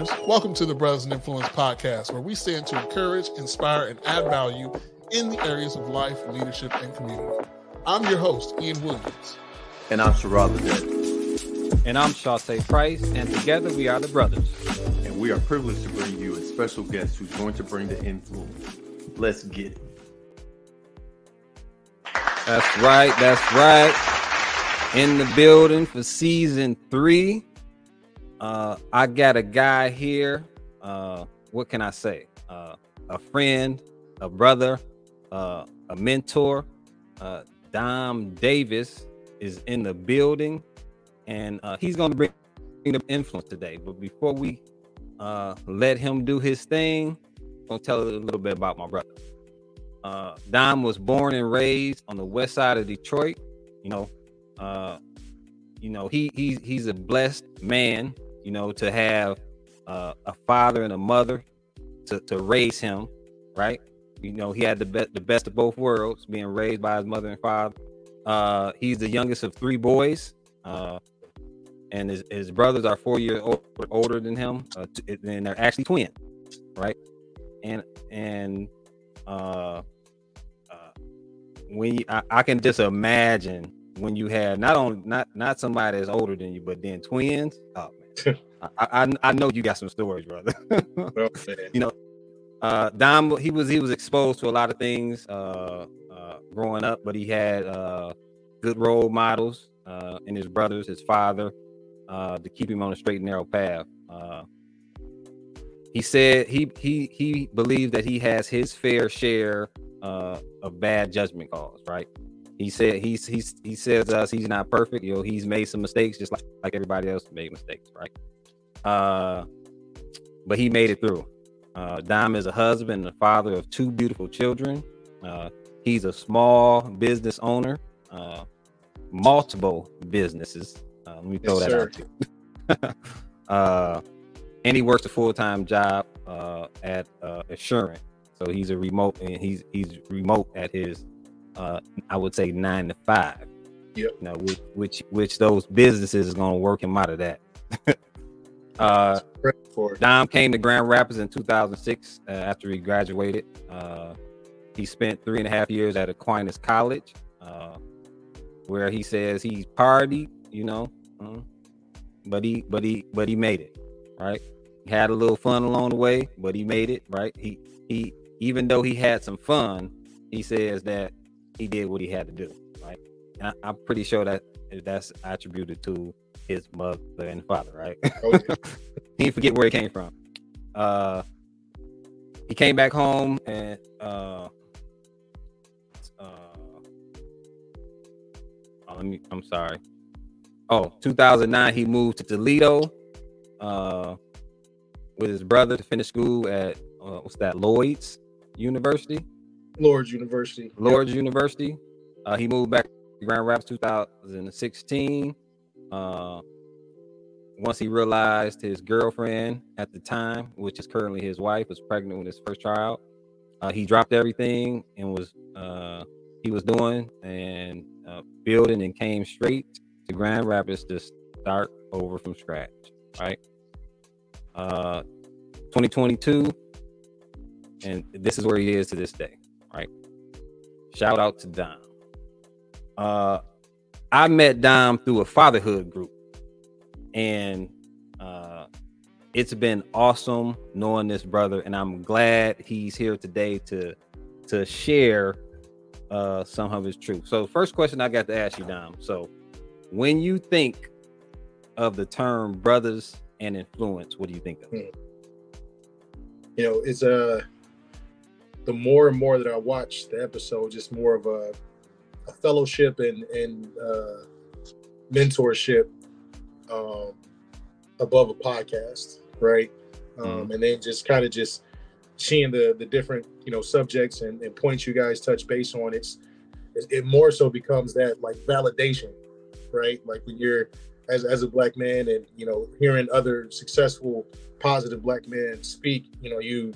listeners. Welcome to the Brothers and Influence podcast, where we stand to encourage, inspire, and add value in the areas of life, leadership, and community. I'm your host, Ian Williams. And I'm Sherrod the And I'm Shante Price, and together we are the Brothers. And we are privileged to bring you a special guest who's going to bring the influence. Let's get it. That's right. That's right. In the building for season three. Uh, I got a guy here. Uh, what can I say? Uh, a friend, a brother, uh, a mentor. Uh, Dom Davis is in the building, and uh, he's going to bring the influence today. But before we uh, let him do his thing, I'm going to tell a little bit about my brother. Uh, Dom was born and raised on the west side of Detroit. You know, uh, you know he he's he's a blessed man. You know, to have uh, a father and a mother to to raise him, right? You know, he had the best the best of both worlds, being raised by his mother and father. Uh, he's the youngest of three boys, uh, and his, his brothers are four years old, older than him, uh, and they're actually twins, right? And and uh, uh, when you, I, I, can just imagine when you have not only not not somebody that's older than you, but then twins. Oh I, I, I know you got some stories, brother. you know, uh, Dom he was he was exposed to a lot of things uh, uh, growing up, but he had uh, good role models uh, in his brothers, his father, uh, to keep him on a straight and narrow path. Uh, he said he he he believes that he has his fair share uh, of bad judgment calls. Right? He said he's he's he says us he's not perfect. You know, he's made some mistakes just like like everybody else made mistakes. Right? Uh, but he made it through. Uh, Dom is a husband and a father of two beautiful children. Uh, he's a small business owner, uh, multiple businesses. Uh, let me throw yes, that sir. out too. uh, and he works a full time job uh, at uh, Assurant. So he's a remote, and he's he's remote at his, uh, I would say nine to five. Yep. You know, which which which those businesses is going to work him out of that. uh, Dom came to Grand Rapids in 2006 uh, after he graduated. Uh, he spent three and a half years at Aquinas College, uh, where he says he partied, you know, uh, but he but he but he made it right? He had a little fun along the way, but he made it, right? He he even though he had some fun, he says that he did what he had to do, right? And I, am pretty sure that that's attributed to his mother and father, right? Oh, yeah. he forget where he came from. Uh, he came back home and uh, uh, oh, let me. I'm sorry. Oh, 2009, he moved to Toledo uh, with his brother to finish school at uh, what's that? Lloyd's University. Lourdes University. Lourdes yep. University. Uh, he moved back to Grand Rapids 2016. Uh, once he realized his girlfriend at the time, which is currently his wife, was pregnant with his first child, uh, he dropped everything and was uh, he was doing and uh, building and came straight to Grand Rapids to start over from scratch. Right uh 2022 and this is where he is to this day right shout out to dom uh i met dom through a fatherhood group and uh it's been awesome knowing this brother and i'm glad he's here today to to share uh some of his truth so first question i got to ask you dom so when you think of the term brothers and influence. What do you think of? Hmm. You know, it's a the more and more that I watch the episode, just more of a, a fellowship and and uh, mentorship um, above a podcast, right? Um, mm And then just kind of just seeing the the different you know subjects and, and points you guys touch base on. It's it more so becomes that like validation, right? Like when you're as, as a black man and you know hearing other successful positive black men speak you know you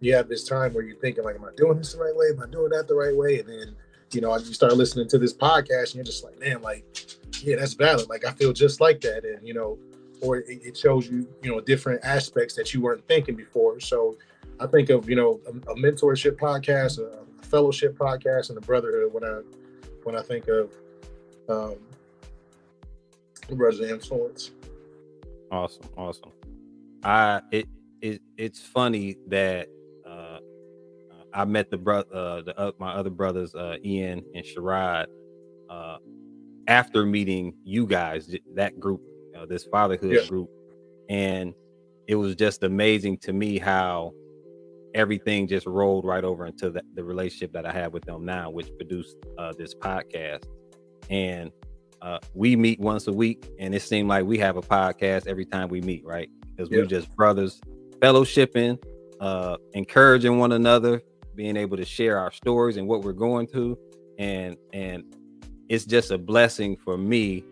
you have this time where you're thinking like am i doing this the right way am i doing that the right way and then you know you start listening to this podcast and you're just like man like yeah that's valid like i feel just like that and you know or it, shows you you know different aspects that you weren't thinking before. So I think of you know a, a mentorship podcast, a, fellowship podcast, and a brotherhood when I when I think of um, brothers influence. Awesome, awesome. I it it it's funny that I met the brother, uh, the uh, my other brothers, uh, Ian and Sherrod, uh, after meeting you guys, that group, uh, this fatherhood yeah. group, and it was just amazing to me how everything just rolled right over into the, the relationship that I have with them now, which produced uh, this podcast. And uh, we meet once a week, and it seemed like we have a podcast every time we meet, right? Because we're just brothers, fellowshipping, uh, encouraging one another, being able to share our stories and what we're going through, and and it's just a blessing for me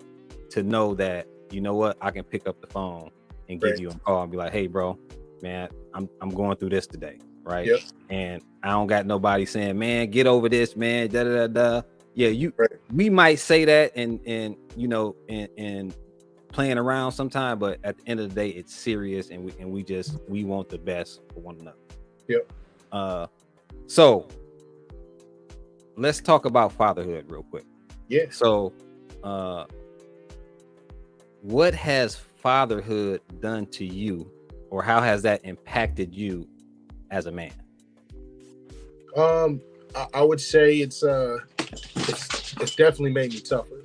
to know that you know what I can pick up the phone and give right. you a call and be like, hey, bro, man, I'm I'm going through this today, right? Yep. And I don't got nobody saying, man, get over this, man, da da da da yeah, you right. we might say that and and you know and and playing around sometime, but at the end of the day, it's serious and we and we just we want the best for one another. Yep. Uh so let's talk about fatherhood real quick. Yeah. So uh what has fatherhood done to you or how has that impacted you as a man? Um I, I would say it's uh it's it's definitely made me tougher,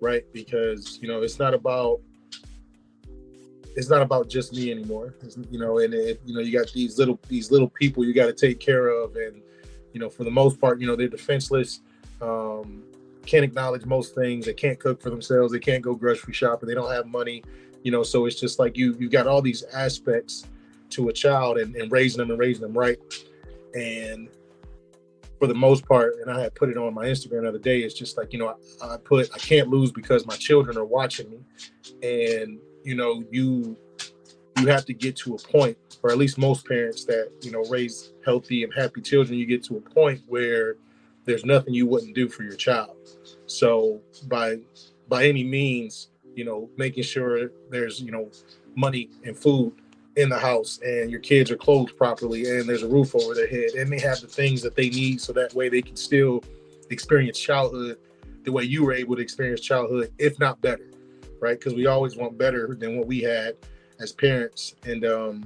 right? Because you know it's not about it's not about just me anymore. It's, you know, and it, you know you got these little these little people you got to take care of, and you know for the most part, you know they're defenseless. Um, can't acknowledge most things. They can't cook for themselves. They can't go grocery shopping. They don't have money. You know, so it's just like you you've got all these aspects to a child and, and raising them and raising them right. And for the most part, and I had put it on my Instagram the other day, it's just like, you know, I, I put I can't lose because my children are watching me. And, you know, you you have to get to a point, or at least most parents that, you know, raise healthy and happy children, you get to a point where there's nothing you wouldn't do for your child. So by by any means, you know, making sure there's, you know, money and food in the house and your kids are clothed properly and there's a roof over their head and they have the things that they need so that way they can still experience childhood the way you were able to experience childhood if not better right because we always want better than what we had as parents and um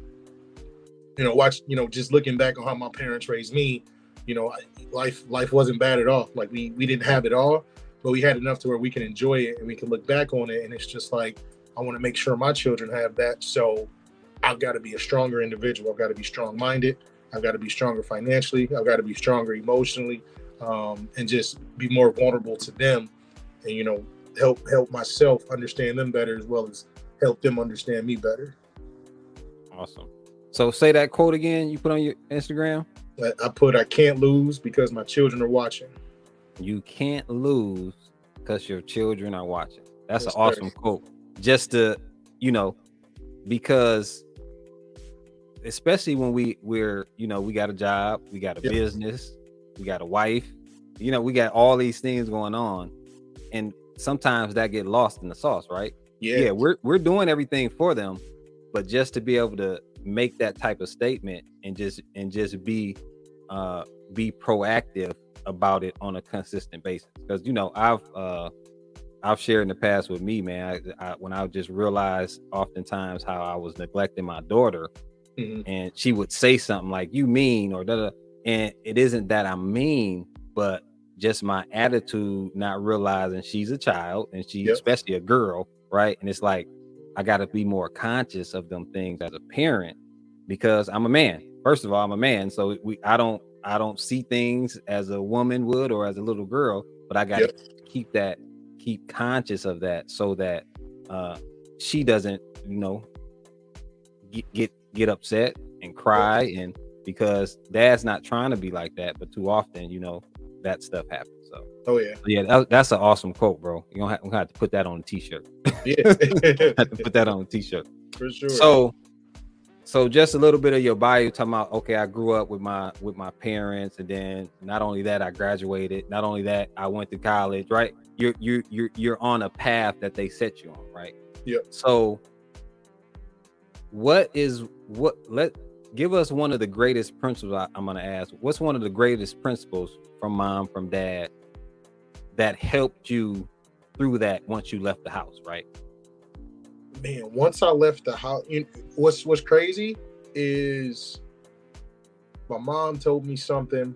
you know watch you know just looking back on how my parents raised me you know life life wasn't bad at all like we we didn't have it all but we had enough to where we can enjoy it and we can look back on it and it's just like i want to make sure my children have that so I've got to be a stronger individual. I've got to be strong minded. I've got to be stronger financially. I've got to be stronger emotionally, um, and just be more vulnerable to them, and you know, help help myself understand them better as well as help them understand me better. Awesome. So say that quote again. You put on your Instagram. I put I can't lose because my children are watching. You can't lose because your children are watching. That's, That's an awesome quote. Just to you know, because especially when we we're you know we got a job, we got a yep. business, we got a wife, you know, we got all these things going on, and sometimes that get lost in the sauce, right? Yeah, yeah, we're we're doing everything for them, but just to be able to make that type of statement and just and just be uh be proactive about it on a consistent basis because you know I've uh I've shared in the past with me, man. I, I, when I just realized oftentimes how I was neglecting my daughter, mm-hmm. and she would say something like "you mean" or da and it isn't that I'm mean, but just my attitude, not realizing she's a child and she's yep. especially a girl, right? And it's like I got to be more conscious of them things as a parent because I'm a man. First of all, I'm a man, so we I don't I don't see things as a woman would or as a little girl, but I got to yep. keep that keep conscious of that so that uh she doesn't, you know, get, get get upset and cry and because dad's not trying to be like that but too often you know that stuff happens so. Oh yeah. Yeah that, that's an awesome quote bro. You don't have, to have to put that on a t-shirt. Yeah. Have to put that on a t-shirt. For sure. So so just a little bit of your bio talking about okay i grew up with my with my parents and then not only that i graduated. Not only that i went to college right? You're you're you're, you're on a path that they set you on right? Yeah so what is what let give us one of the greatest principles I, i'm going to ask what's one of the greatest principles from mom from dad that helped you through that once you left the house right man once i left the house you know, what's what's crazy is my mom told me something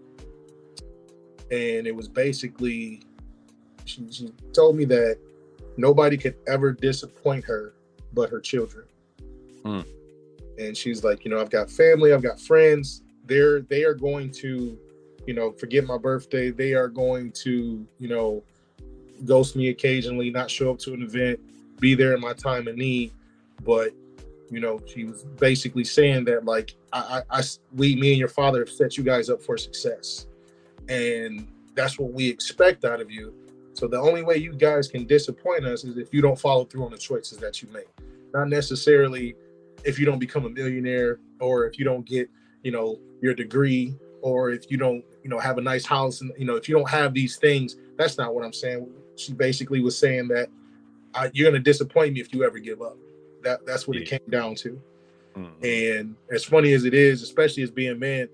and it was basically she, she told me that nobody could ever disappoint her but her children Hmm. And she's like you know i've got family i've got friends. They're they are going to you know forget my birthday. They are going to you know ghost me occasionally not show up to an event be there in my time of need. But you know she was basically saying that like I, I, I we me and your father have set you guys up for success. And that's what we expect out of you. So the only way you guys can disappoint us is if you don't follow through on the choices that you make. Not necessarily if you don't become a millionaire or if you don't get you know your degree or if you don't you know have a nice house and you know if you don't have these things that's not what i'm saying. She basically was saying that uh, you're going to disappoint me if you ever give up. That that's what it came down to. Mhm. and as funny as it is especially as being men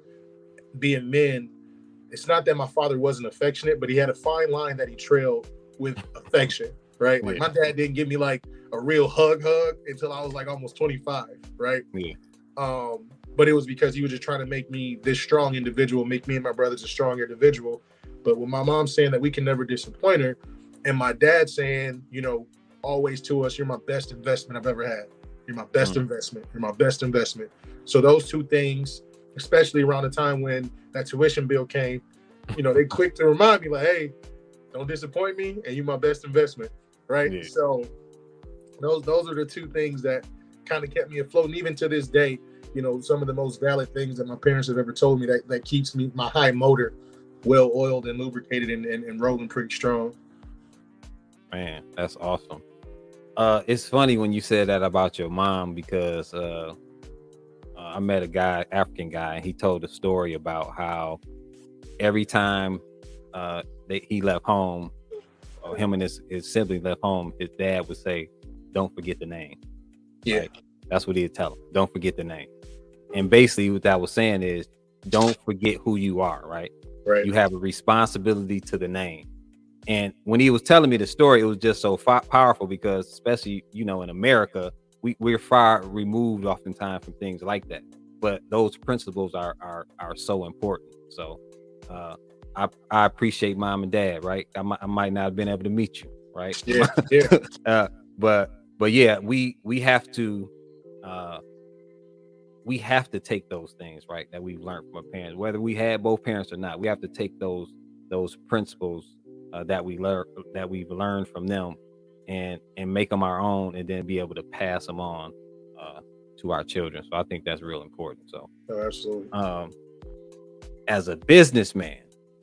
being men it's not that my father wasn't affectionate but he had a fine line that he trailed with affection right? Like Yeah. my dad didn't give me like a real hug hug until i was like almost 25 right Yeah. um but it was because he was just trying to make me this strong individual make me and my brothers a strong individual but with my mom saying that we can never disappoint her and my dad saying you know always to us you're my best investment i've ever had you're my best Mm. investment you're my best investment so those two things especially around the time when that tuition bill came you know they quick to remind me like hey don't disappoint me and you're my best investment right Yeah. so those those are the two things that kind of kept me afloat and even to this day you know some of the most valid things that my parents have ever told me that that keeps me my high motor well oiled and lubricated and, and, and rolling pretty strong Man, that's awesome. Uh, it's funny when you said that about your mom because uh, uh, I met a guy, African guy, and he told a story about how every time uh, they, he left home, or him and his, his sibling left home, his dad would say, "Don't forget the name." Yeah. Right? that's what he'd tell him. Don't forget the name. And basically, what that was saying is, don't forget who you are. Right right you have a responsibility to the name. And when he was telling me the story, it was just so fa- powerful because, especially you know, in America, we we're far removed oftentimes from things like that. But those principles are are are so important. So, uh, I I appreciate mom and dad. Right, I might I might not have been able to meet you. Right. yeah yeah uh, but but yeah, we we have to uh we have to take those things right that we've learned from our parents, whether we had both parents or not. We have to take those those principles uh, that we learn that we've learned from them and and make them our own, and then be able to pass them on uh, to our children. So I think that's real important. So no, absolutely um, as a businessman,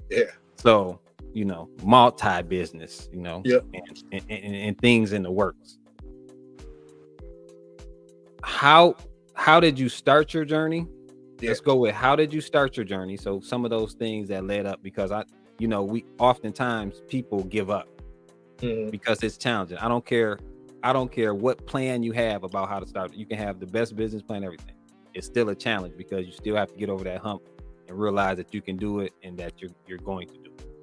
yeah so you know, multi business, you know, Yep. and, and, and, and things in the works. How how did you start your journey? Yeah. Let's go with how did you start your journey? So some of those things that led up because I, you know, we oftentimes people give up Mhm. because it's challenging. I don't care. I don't care what plan you have about how to start. You can have the best business plan, everything. It's still a challenge because you still have to get over that hump and realize that you can do it and that you're you're going to do it.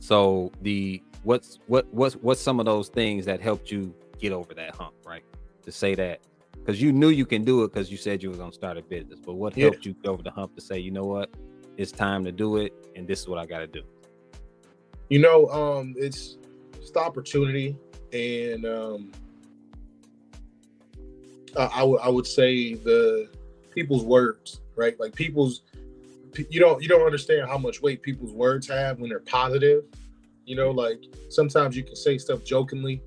So the what's what what's what's some of those things that helped you get over that hump, right? To say that because you knew you can do it because you said you were gonna start a business, but what Yeah. helped you get over the hump to say, you know what, it's time to do it, and this is what I got to do. you know um it's the opportunity and um I would I would say the people's words right like people's you don't you don't understand how much weight people's words have when they're positive you know like sometimes you can say stuff jokingly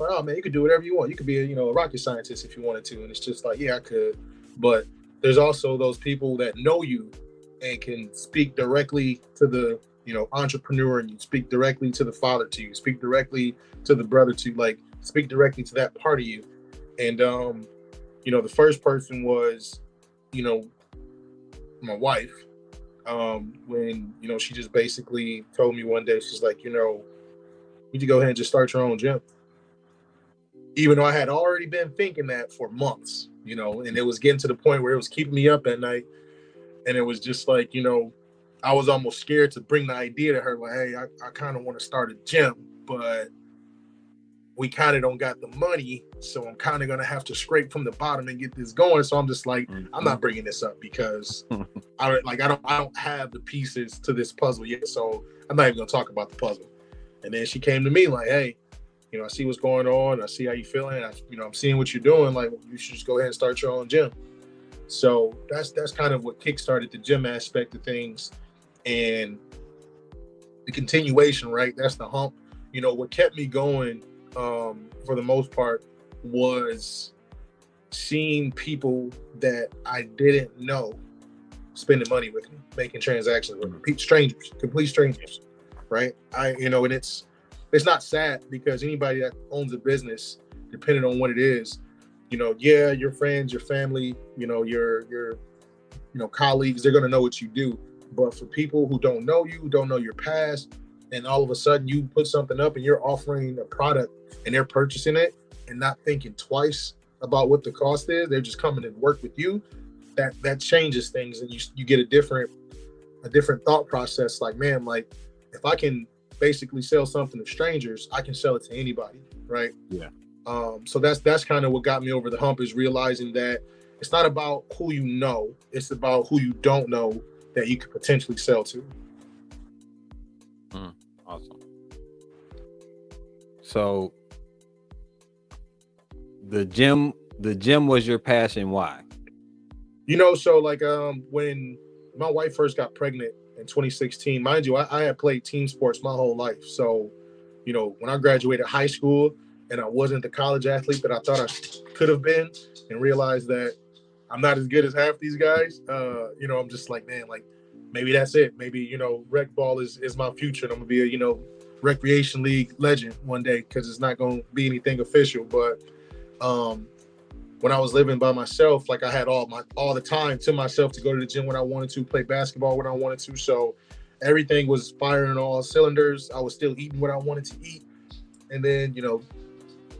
like, oh man you could do whatever you want. You could be a, you know a rocket scientist if you wanted to and it's just like yeah I could. But there's also those people that know you and can speak directly to the you know entrepreneur and you speak directly to the father to you speak directly to the brother to like speak directly to that part of you. And um you know the first person was you know my wife um when you know she just basically told me one day she's like you know you to go ahead and just start your own gym even though I had already been thinking that for months, you know, and it was getting to the point where it was keeping me up at night. And it was just like, you know, I was almost scared to bring the idea to her, like, hey, I, I kind of want to start a gym, but we kind of don't got the money. So I'm kind of going to have to scrape from the bottom and get this going. So I'm just like, mm-hmm. I'm not bringing this up because I like, I don't, I don't have the pieces to this puzzle yet. So I'm not even going to talk about the puzzle. And then she came to me like, hey, you know, I see what's going on. I see how you're feeling. I, you know, I'm seeing what you're doing. Like, you should just go ahead and start your own gym. So that's that's kind of what kickstarted the gym aspect of things, and the continuation. Right, that's the hump. You know, what kept me going um, for the most part was seeing people that I didn't know spending money with me, making transactions with me, strangers, complete strangers. Right, I you know, and it's it's not sad because anybody that owns a business, depending on what it is, you know, yeah, your friends, your family, you know, your your you know colleagues, they're gonna know what you do. But for people who don't know you, don't know your past, and all of a sudden you put something up and you're offering a product and they're purchasing it and not thinking twice about what the cost is, they're just coming and work with you. That that changes things, and you you get a different a different thought process. Like, man, like if I can basically sell something to strangers, I can sell it to anybody, right? Yeah. Um, so that's that's kind of what got me over the hump is realizing that it's not about who you know, it's about who you don't know that you could potentially sell to. Mm, awesome. So the gym, the gym was your passion. Why? You know, so like um when my wife first got pregnant, in 2016. Mind you, I, I had played team sports my whole life. So, you know, when I graduated high school and I wasn't the college athlete that I thought I could have been, and realized that I'm not as good as half these guys, uh, you know, I'm just like, man, like maybe that's it. Maybe, you know, rec ball is, is my future. And I'm gonna be a, you know, recreation league legend one day because it's not gonna be anything official. But um when I was living by myself, like I had all my all the time to myself to go to the gym when I wanted to, play basketball when I wanted to. So everything was firing all cylinders. I was still eating what I wanted to eat. And then, you know,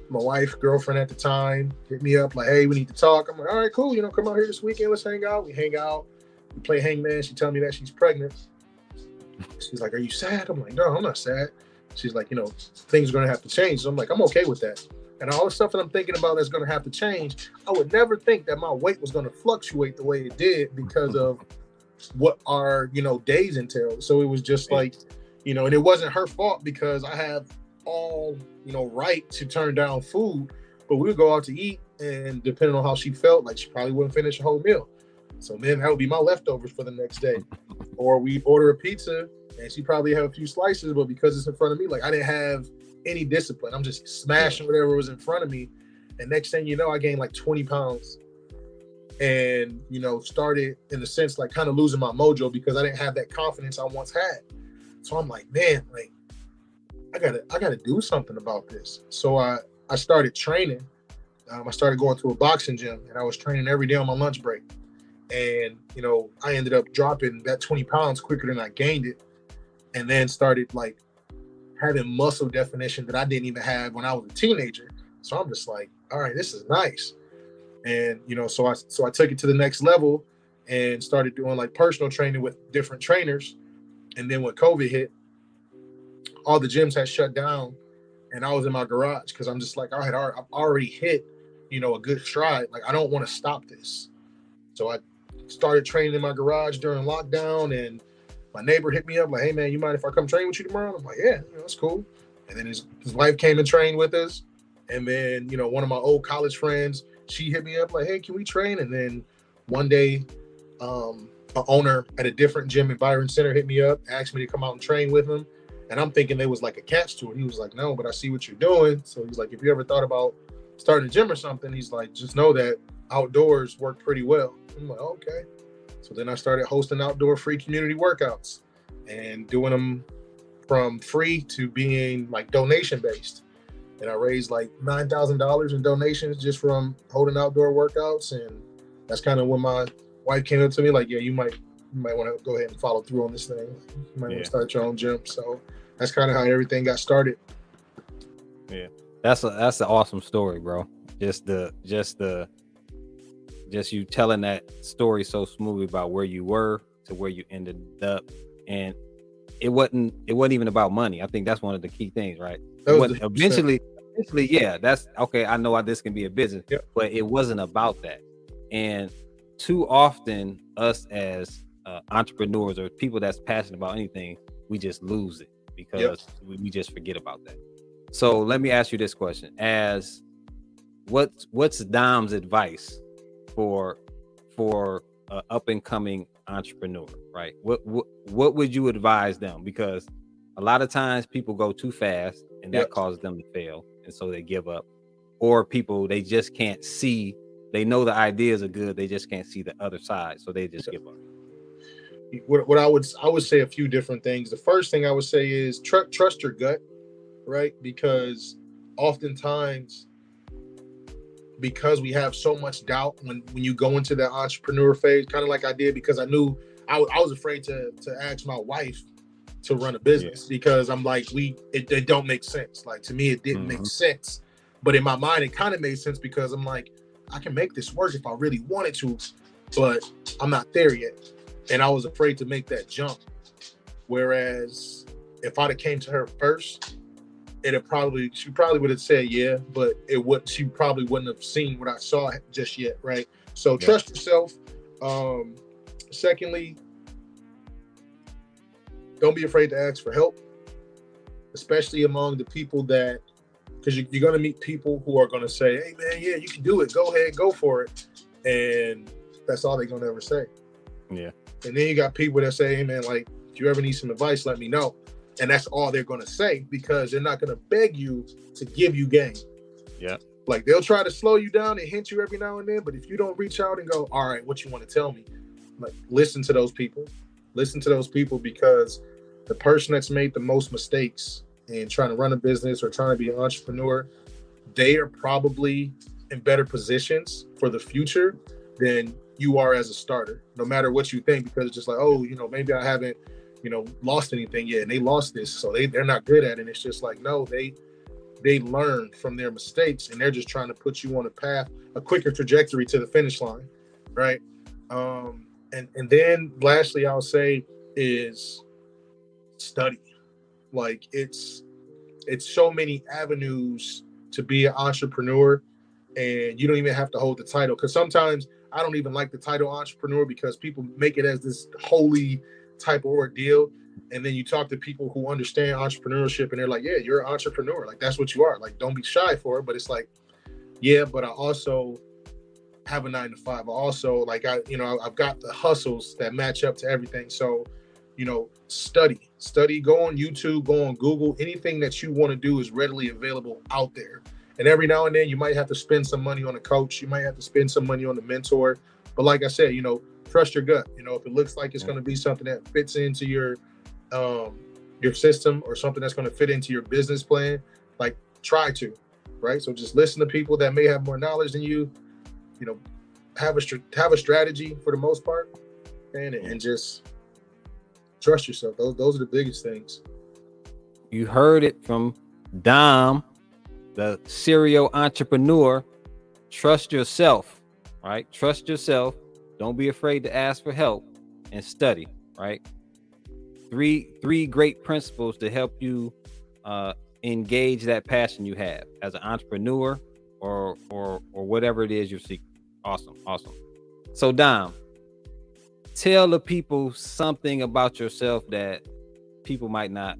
my wife, girlfriend at the time, hit me up like, hey, we need to talk. I'm like, all right, cool. You know, come out here this weekend. Let's hang out. We hang out. We play hangman. She tell me that she's pregnant. She's like, are you sad? I'm like, no, I'm not sad. She's like, you know, things are going to have to change. So I'm like, I'm okay with that and all the stuff that I'm thinking about that's going to have to change, I would never think that my weight was going to fluctuate the way it did because of what our you know days entail. So it was just like, you know, and it wasn't her fault because I have all you know right to turn down food, but we would go out to eat, and depending on how she felt, like she probably wouldn't finish a whole meal. So then that would be my leftovers for the next day, or we order a pizza and she probably have a few slices, but because it's in front of me, like I didn't have any discipline. I'm just smashing whatever was in front of me. And next thing you know, I gained like 20 pounds and, you know, started in a sense like kind of losing my mojo because I didn't have that confidence I once had. So I'm like, man, like I gotta, I gotta do something about this. So I, I started training. Um, I started going to a boxing gym and I was training every day on my lunch break. And, you know, I ended up dropping that 20 pounds quicker than I gained it. And then started like having muscle definition that I didn't even have when I was a teenager. So I'm just like, all right, this is nice. And you know, so I so I took it to the next level and started doing like personal training with different trainers. And then when COVID hit, all the gyms had shut down, and I was in my garage because I'm just like, I had I've already hit, you know, a good stride. Like I don't want to stop this. So I started training in my garage during lockdown and my neighbor hit me up like, "Hey man, you mind if I come train with you tomorrow?" I'm like, "Yeah, you know, that's cool." And then his his wife came and trained with us, and then you know one of my old college friends, she hit me up like, "Hey, can we train?" And then one day, um, an owner at a different gym in Byron Center hit me up, asked me to come out and train with him, and I'm thinking there was like a catch to it. He was like, "No, but I see what you're doing." So he's like, "If you ever thought about starting a gym or something," he's like, "Just know that outdoors work pretty well." I'm like, "Okay." So then I started hosting outdoor free community workouts and doing them from free to being like donation based. And I raised like nine thousand dollars in donations just from holding outdoor workouts. And that's kind of when my wife came up to me like, "Yeah, you might you might want to go ahead and follow through on this thing. You might yeah. want to start your own gym." So that's kind of how everything got started. Yeah. That's a that's an awesome story, bro. Just the just the just you telling that story so smoothly about where you were to where you ended up, and it wasn't it wasn't even about money. I think that's one of the key things, right? eventually, eventually, yeah, that's okay. I know this can be a business, yep. but it wasn't about that. And too often, us as uh, entrepreneurs or people that's passionate about anything, we just lose it because yep. we, we just forget about that. So let me ask you this question: As what's what's Dom's advice for for uh, up and coming entrepreneur, right? What, what what would you advise them? Because a lot of times people go too fast and that yep. causes them to fail, and so they give up. Or people they just can't see. They know the ideas are good, they just can't see the other side, so they just give up. What, what I would I would say a few different things. The first thing I would say is tr- trust your gut, right? Because oftentimes because we have so much doubt when when you go into that entrepreneur phase, kind of like I did because I knew I, I was afraid to to ask my wife to run a business yeah. because I'm like we it, it, don't make sense. Like to me, it didn't mm-hmm. make sense, but in my mind, it kind of made sense because I'm like I can make this work if I really wanted to, but I'm not there yet, and I was afraid to make that jump. Whereas if I'd have came to her first it'd probably she probably would have said yeah, but it would she probably wouldn't have seen what I saw just yet, right? So yeah. trust yourself. Um, secondly, don't be afraid to ask for help, especially among the people that because you, are going to meet people who are going to say, "Hey, man, yeah, you can do it. Go ahead, go for it," and that's all they're going to ever say. Yeah. And then you got people that say, "Hey, man, like if you ever need some advice, let me know." And that's all they're going to say because they're not going to beg you to give you game. Yeah. Like they'll try to slow you down and hint you every now and then, but if you don't reach out and go, "All right, what you want to tell me?" Like listen to those people. Listen to those people because the person that's made the most mistakes in trying to run a business or trying to be an entrepreneur, they are probably in better positions for the future than you are as a starter. No matter what you think because it's just like, "Oh, you know, maybe I haven't you know, lost anything yet, and they lost this, so they they're not good at it. And it's just like no, they they learned from their mistakes, and they're just trying to put you on a path, a quicker trajectory to the finish line, right? Um, and and then lastly, I'll say is study. Like it's it's so many avenues to be an entrepreneur, and you don't even have to hold the title because sometimes I don't even like the title entrepreneur because people make it as this holy type of ordeal and then you talk to people who understand entrepreneurship and they're like yeah you're an entrepreneur. Like that's what you are. Like don't be shy for it. But it's like yeah but i also have a nine to five. I also like i you know i've got the hustles that match up to everything. So you know study study go on youtube go on google. Anything that you want to do is readily available out there. And every now and then you might have to spend some money on a coach. You might have to spend some money on a mentor. But like i said you know trust your gut. You know, if it looks like it's going to be something that fits into your um, your system or something that's going to fit into your business plan, like try to, right? So just listen to people that may have more knowledge than you. You know, have a have a strategy for the most part, and and just trust yourself. Those those are the biggest things. You heard it from Dom, the serial entrepreneur. Trust yourself, right? Trust yourself don't be afraid to ask for help and study, right? Three three great principles to help you uh, engage that passion you have as an entrepreneur or or or whatever it is you're seeking. Awesome, awesome. So Dom, tell the people something about yourself that people might not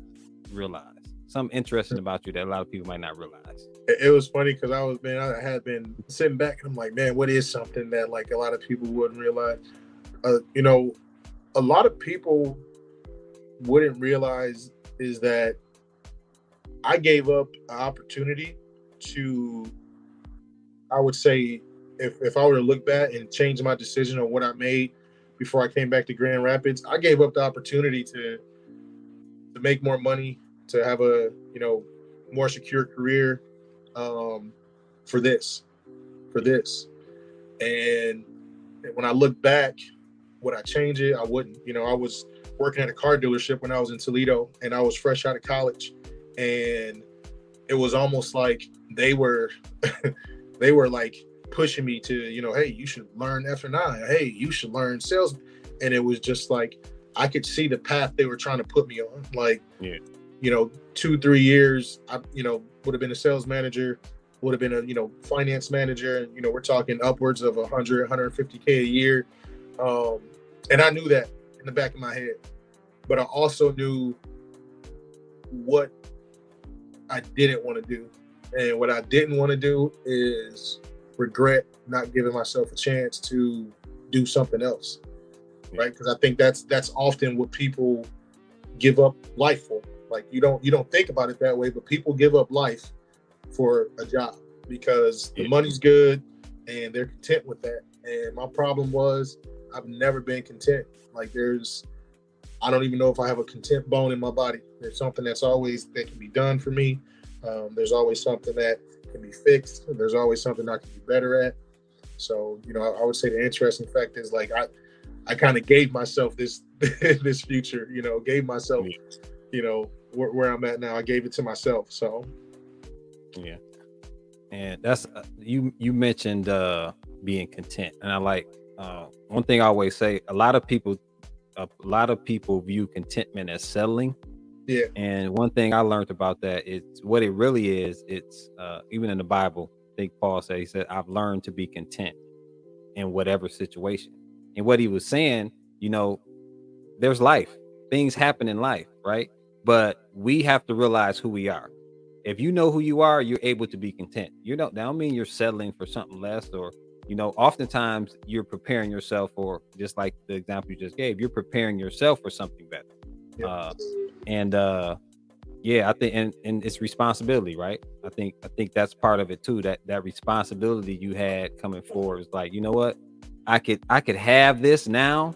realize. Something interesting about you that a lot of people might not realize it was funny because I was man, I had been sitting back and I'm like, man, what is something that like a lot of people wouldn't realize? Uh, you know, a lot of people wouldn't realize is that I gave up an opportunity to, I would say, if, if I were to look back and change my decision on what I made before I came back to Grand Rapids, I gave up the opportunity to to make more money, to have a you know more secure career, um, for this, for this. And when I look back, would I change it? I wouldn't. You know, I was working at a car dealership when I was in Toledo and I was fresh out of college. And it was almost like they were they were like pushing me to, you know, hey, you should learn F and I. Hey, you should learn sales. And it was just like I could see the path they were trying to put me on. Like, Yeah. You know, two, three years, I, you know, would have been a sales manager, would have been a, you know, finance manager. And, you know, we're talking upwards of 100, 150K a year. Um, and I knew that in the back of my head. But I also knew what I didn't want to do. And what I didn't want to do is regret not giving myself a chance to do something else. Right? Because I think that's that's often what people give up life for. Like you don't you don't think about it that way, but people give up life for a job because the money's good and they're content with that. And my problem was I've never been content. Like there's I don't even know if I have a content bone in my body. There's something that's always that can be done for me. Um, there's always something that can be fixed. There's always something I can be better at. So, you know, I, I would say the interesting fact is like I I kind of gave myself this this future, you know, gave myself, you know, where, where I'm at now. I gave it to myself. So Yeah. And that's uh, you you mentioned uh being content. And I like uh one thing I always say, a lot of people a lot of people view contentment as settling. Yeah. And one thing I learned about that is what it really is, it's uh even in the Bible, I think Paul said he said, I've learned to be content in whatever situation. And what he was saying, you know, there's life. Things happen in life, right? But we have to realize who we are if you know who you are, you're able to be content. You don't that don't mean you're settling for something less, or you know, oftentimes you're preparing yourself for just like the example you just gave, you're preparing yourself for something better. yeah. Uh, and uh yeah, I think and, and it's responsibility, right? I think I think that's part of it too. That that responsibility you had coming forward is like, you know what? I could I could have this now,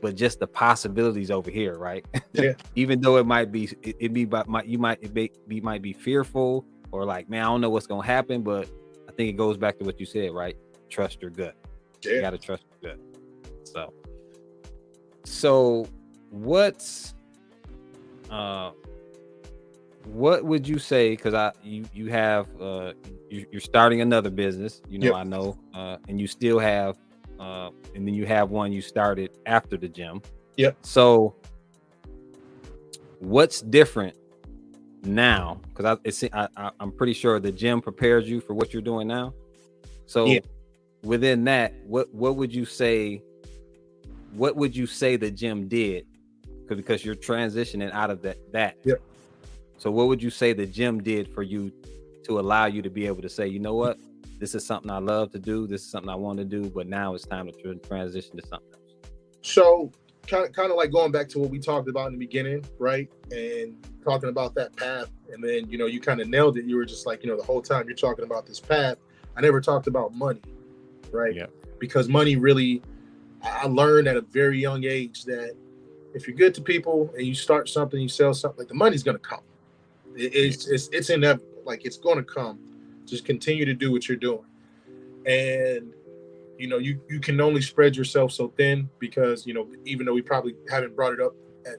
but just the possibilities over here, right? Yeah. Even though it might be it, it be but might you might it be, be might be fearful or like, man, I don't know what's gonna happen, but I think it goes back to what you said, right? Trust your gut. You yeah. gotta trust your gut. So, so what's uh what would you say because i you you have uh you, you're starting another business you know Yep. i know uh and you still have uh and then you have one you started after the gym Yep. so what's different now because I, it's, I I- i'm pretty sure the gym prepares you for what you're doing now so Yeah. within that what what would you say what would you say the gym did? because you're transitioning out of that that Yep. so what would you say the gym did for you to allow you to be able to say you know what this is something i love to do this is something i want to do but now it's time to transition to something else So kind of kind of like going back to what we talked about in the beginning, right? And talking about that path, and then you know you kind of nailed it. You were just like you know the whole time you're talking about this path. I never talked about money, right? Yeah. Because money really, I I learned at a very young age that if you're good to people and you start something, you sell something, like the money's gonna come. It's it's it's inevitable. Like it's gonna come. Just continue to do what you're doing, and you know you you can only spread yourself so thin because you know even though we probably haven't brought it up at,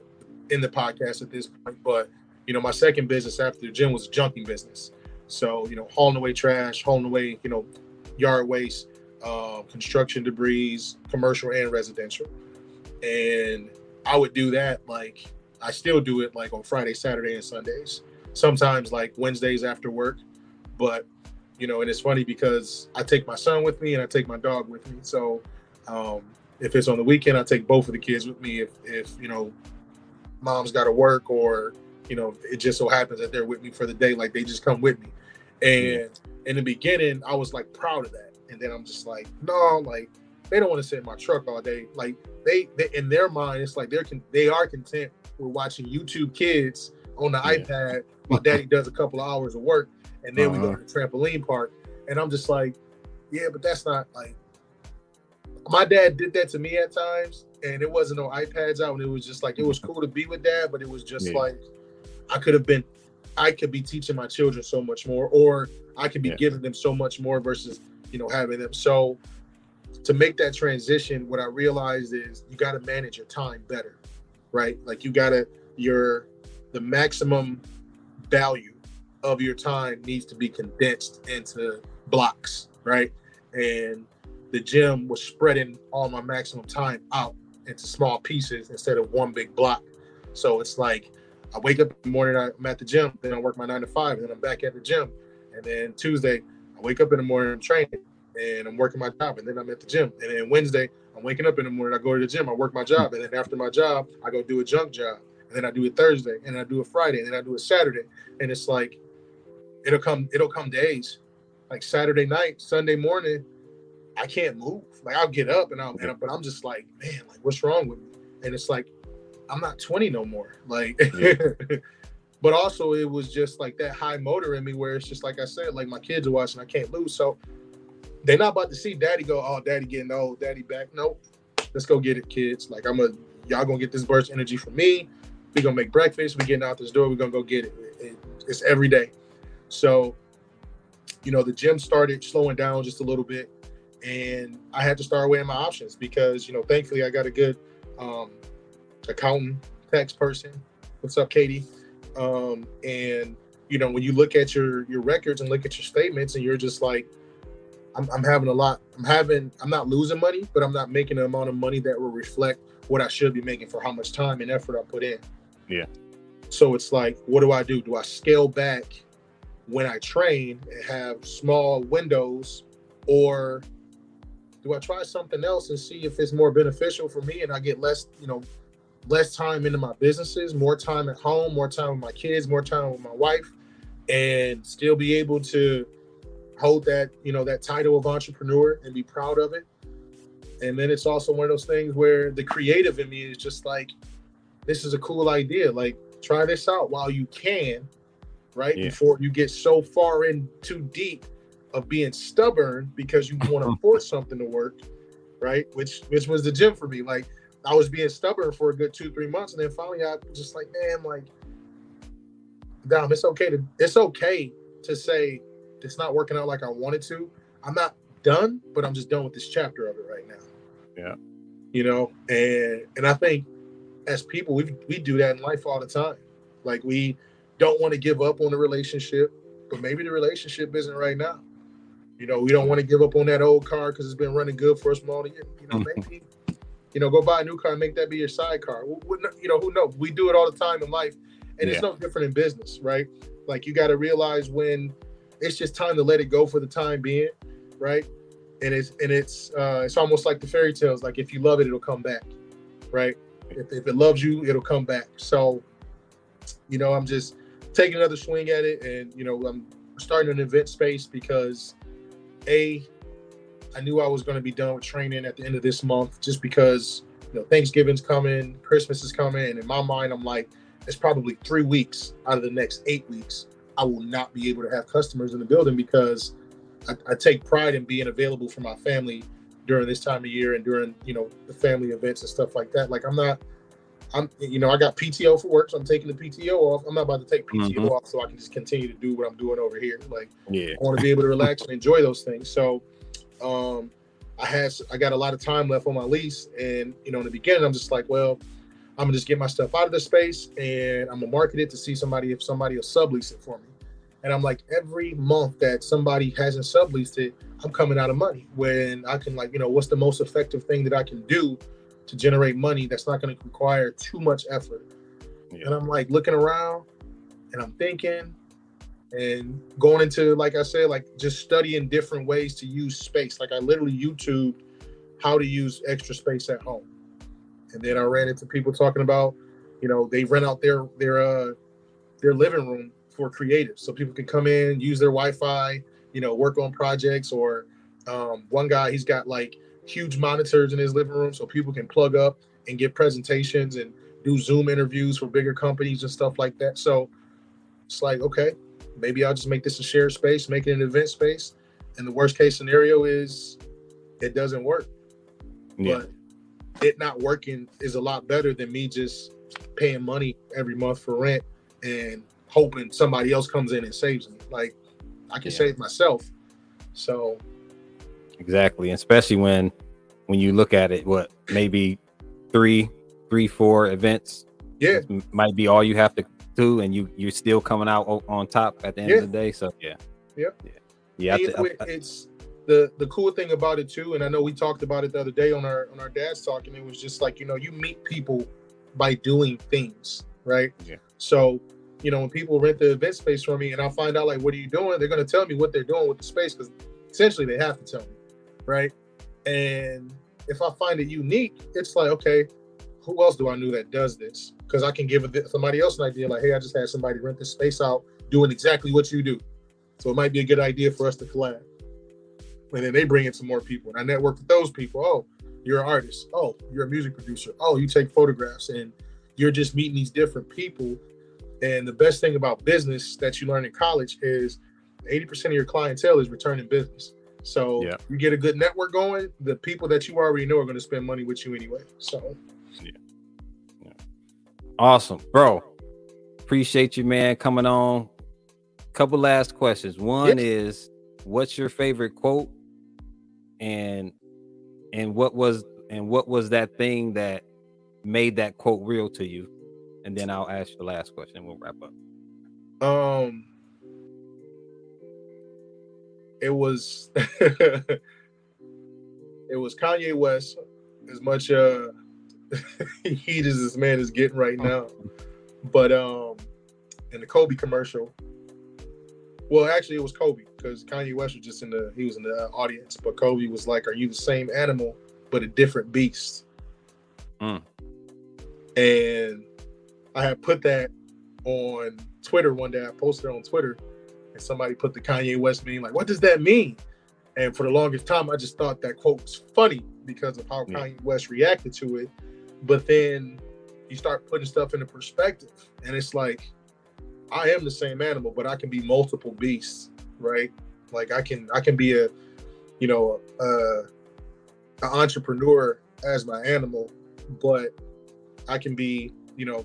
in the podcast at this point but you know my second business after the gym was a junking business. So you know hauling away trash hauling away you know yard waste uh, construction debris commercial and residential. And i would do that like i still do it like on friday saturday and sundays. Sometimes like wednesdays after work but you know and it's funny because i take my son with me and i take my dog with me. So um, if it's on the weekend i take both of the kids with me. If if you know mom's got to work or you know it just so happens that they're with me for the day like they just come with me. And in the beginning i was like proud of that. And then i'm just like no like they don't want to sit in my truck all day. Like they, they in their mind it's like they're con- they are content with watching youtube kids on the Yeah. ipad while daddy does a couple of hours of work and then we go Uh-huh. to the trampoline park and i'm just like yeah but that's not like my dad did that to me at times and it wasn't no ipads out and it was just like it was cool to be with dad but it was just Yeah. like i could have been i could be teaching my children so much more or i could be Yeah. giving them so much more versus you know having them so to make that transition what i realized is you got to manage your time better right like you got to your the maximum value of your time needs to be condensed into blocks, right? And the gym was spreading all my maximum time out into small pieces instead of one big block. So it's like I wake up in the morning, I'm at the gym, then I work my nine to five, and then I'm back at the gym. And then Tuesday, I wake up in the morning, I'm training, and I'm working my job, and then I'm at the gym. And then Wednesday, I'm waking up in the morning, I go to the gym, I work my job, and then after my job, I go do a junk job. And then I do it Thursday, and I do it Friday, and then I do it Saturday. And it's like it'll come, it'll come days. Like Saturday night, Sunday morning, I can't move. Like I'll get up and I'll, and, but I'm just like, man, like what's wrong with me? And it's like, I'm not 20 no more. Like, yeah. but also it was just like that high motor in me where it's just like I said, like my kids are watching, I can't lose. So they're not about to see daddy go, oh, daddy getting old, daddy back. Nope. Let's go get it, kids. Like I'm a y'all gonna get this burst energy from me. We gonna make breakfast. We getting out this door. We're gonna go get it. it. It's every day. So, you know, the gym started slowing down just a little bit and I had to start weighing my options because you know, thankfully, I got a good um, accountant, tax person. What's up, Katie? Um, and you know, when you look at your your records and look at your statements, and you're just like, I'm, I'm having a lot. I'm having. I'm not losing money, but I'm not making the amount of money that will reflect what I should be making for how much time and effort I put in. Yeah. So it's like, what do I do? Do I scale back when I train and have small windows, or do I try something else and see if it's more beneficial for me and I get less, you know, less time into my businesses, more time at home, more time with my kids, more time with my wife, and still be able to hold that, you know, that title of entrepreneur and be proud of it. And then it's also one of those things where the creative in me is just like, this is a cool idea. Like, try this out while you can, right? Yeah. Before you get so far in too deep of being stubborn because you want to force something to work, right? Which which was the gym for me. Like I was being stubborn for a good two three months, and then finally I was just like, man, like, damn, it's okay to it's okay to say it's not working out like I wanted to. I'm not done, but I'm just done with this chapter of it right now. Yeah, you know, and and I think as people we we do that in life all the time. Like we don't want to give up on the relationship, but maybe the relationship isn't right now. You know, we don't want to give up on that old car because it's been running good for us more than you know, mm-hmm. maybe you know, go buy a new car and make that be your sidecar. You know, who knows? We do it all the time in life, and yeah. it's no different in business, right? Like you got to realize when it's just time to let it go for the time being, right? And it's and it's uh, it's almost like the fairy tales. Like if you love it, it'll come back, right? If, if it loves you, it'll come back. So, you know, I'm just taking another swing at it, and you know, I'm starting an event space because a I knew I was going to be done with training at the end of this month just because you know Thanksgiving's coming, Christmas is coming, and in my mind I'm like, it's probably three weeks out of the next eight weeks I will not be able to have customers in the building because I, I take pride in being available for my family during this time of year and during you know the family events and stuff like that. Like I'm not I'm, you know, I got PTO for work, so I'm taking the PTO off. I'm not about to take PTO mm-hmm. off so I can just continue to do what I'm doing over here. Like, yeah, I want to be able to relax and enjoy those things. So, um, I had, I got a lot of time left on my lease, and you know, in the beginning, I'm just like, well, I'm gonna just get my stuff out of the space, and I'm gonna market it to see somebody if somebody will sublease it for me. And I'm like, every month that somebody hasn't subleased it, I'm coming out of money. When I can, like, you know, what's the most effective thing that I can do to generate money that's not going to require too much effort. Yeah. And I'm like looking around and I'm thinking and going into, like I said, like just studying different ways to use space. Like I literally YouTube how to use extra space at home. And then I ran into people talking about, you know, they rent out their their uh their living room for creatives. So people can come in, use their Wi-Fi, you know, work on projects or um, one guy he's got like huge monitors in his living room so people can plug up and get presentations and do Zoom interviews for bigger companies and stuff like that. So it's like, okay, maybe I'll just make this a shared space, make it an event space. And the worst case scenario is it doesn't work. Yeah. But it not working is a lot better than me just paying money every month for rent and hoping somebody else comes in and saves me. Like I can yeah. save myself. So Exactly, especially when when you look at it, what maybe three, three, four events. Yeah, might be all you have to do and you you're still coming out on top at the end Yeah. of the day. So yeah, Yep. yeah, yeah. I thi- I- it's the the cool thing about it too, and I know we talked about it the other day on our on our dad's talk, and it was just like you know you meet people by doing things, right? Yeah. So you know when people rent the event space from me, and I find out like what are you doing, they're gonna tell me what they're doing with the space because essentially they have to tell me, right? And if I find it unique, it's like okay, who else do I know that does this? Because I can give somebody else an idea like, hey, I just had somebody rent this space out doing exactly what you do. So it might be a good idea for us to collab. And then they bring in some more people. And I network with those people. Oh, you're an artist. Oh, you're a music producer. Oh, you take photographs. And you're just meeting these different people. And the best thing about business that you learn in college is 80% of your clientele is returning business. So Yeah. you get a good network going, the people that you already know are going to spend money with you anyway. So Yeah. Awesome, bro. Appreciate you, man, coming on. Couple last questions. One is, what's your favorite quote, and and what was and what was that thing that made that quote real to you? And then I'll ask the last question, and we'll wrap up. Um, it was it was Kanye West. As much uh heat as this man is getting right now, but um, in the Kobe commercial. Well, actually, it was Kobe because Kanye West was just in the he was in the audience, but Kobe was like, "Are you the same animal but a different beast?" Mm. And I had put that on Twitter one day. I posted it on Twitter, somebody put the Kanye West meme like, "What does that mean?" And for the longest time, I just thought that quote was funny because of how Yeah. Kanye West reacted to it. But then you start putting stuff into perspective, and it's like, I am the same animal, but I can be multiple beasts, right? Like I can, I can be a, you know, uh, an entrepreneur as my animal, but I can be, you know,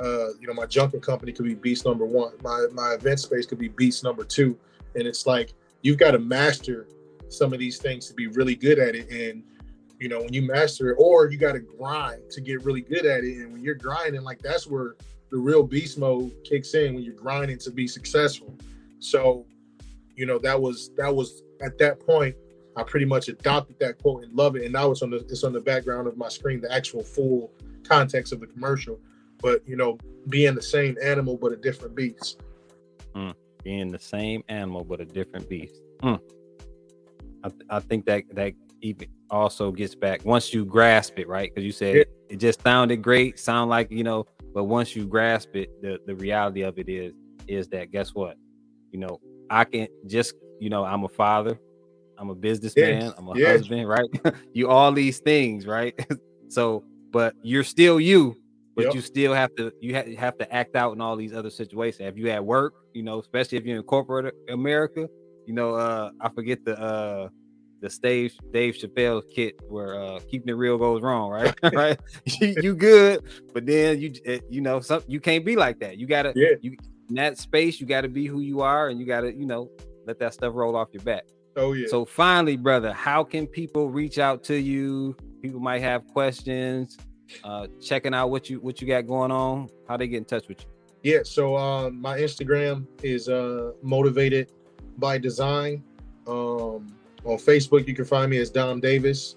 uh, you know, my junking company could be beast number one. My my event space could be beast number two. And it's like you've got to master some of these things to be really good at it. And you know, when you master it, or you got to grind to get really good at it. And when you're grinding, like that's where the real beast mode kicks in when you're grinding to be successful. So, you know, that was that was at that point I pretty much adopted that quote and love it. And now it's on the it's on the background of my screen, the actual full context of the commercial. But you know, being the same animal but a different beast. being the same animal but a different beast. Mm. I, th- I think that that even also gets back once you grasp it, right? Because you said Yeah. it just sounded great, sound like you know, but once you grasp it, the the reality of it is is that guess what? You know, I can just you know, I'm a father, I'm a businessman, I'm a Yeah. husband, right? you all these things, right? so, but you're still you, but Yep. you still have to you ha- have to act out in all these other situations. If you at work, you know, especially if you're in corporate America, you know, uh, I forget the uh the Dave Dave Chappelle kit where uh keeping it real goes wrong, right? right? you, you good, but then you eh, you know some you can't be like that. You gotta Yeah. you in that space. You gotta be who you are, and you gotta you know let that stuff roll off your back. Oh yeah. So finally, brother, how can people reach out to you? People might have questions, uh, checking out what you what you got going on. How they get in touch with you? Yeah, so um, my Instagram is uh, motivated by design. Um, on Facebook, you can find me as Dom Davis.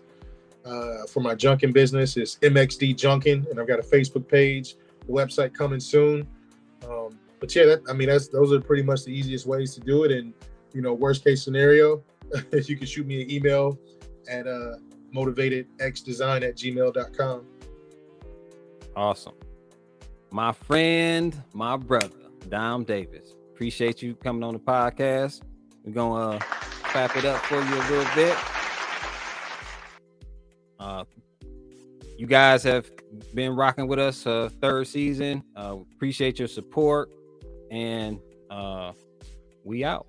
Uh, for my junking business, it's MXD Junkin, and I've got a Facebook page, website coming soon. Um, but yeah, that, I mean, that's those are pretty much the easiest ways to do it. And you know, worst case scenario, you can shoot me an email at uh, motivatedxdesign at gmail.com. Awesome. My friend, my brother, Dom Davis. Appreciate you coming on the podcast. We're gonna uh, clap it up for you a little bit. Uh, you guys have been rocking with us uh, third season. Uh, appreciate your support, and uh, we out.